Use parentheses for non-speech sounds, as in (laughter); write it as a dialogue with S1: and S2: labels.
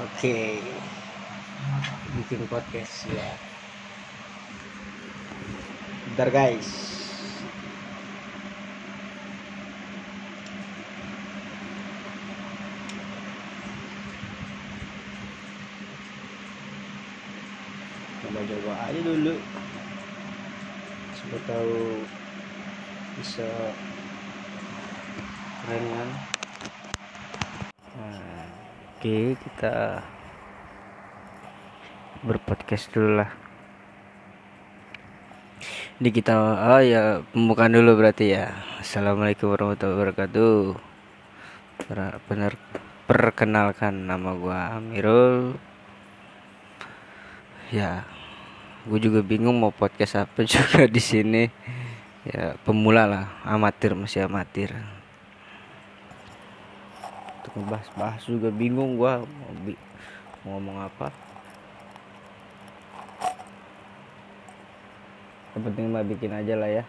S1: Oke. Bikin podcast ya. Bentar guys. Coba-coba aja dulu. Siapa tahu bisa keren kan. Oke, kita berpodcast dulu lah. Di kita oh ya pembukaan dulu berarti ya. Assalamualaikum warahmatullahi wabarakatuh. Bener perkenalkan nama gua Amirul. Ya, gue juga bingung mau podcast apa (laughs) juga di sini. Ya pemula lah, amatir masih amatir. Untuk ngebahas-bahas juga bingung gua mau, bi- mau ngomong apa. Yang penting mah bikin aja lah ya.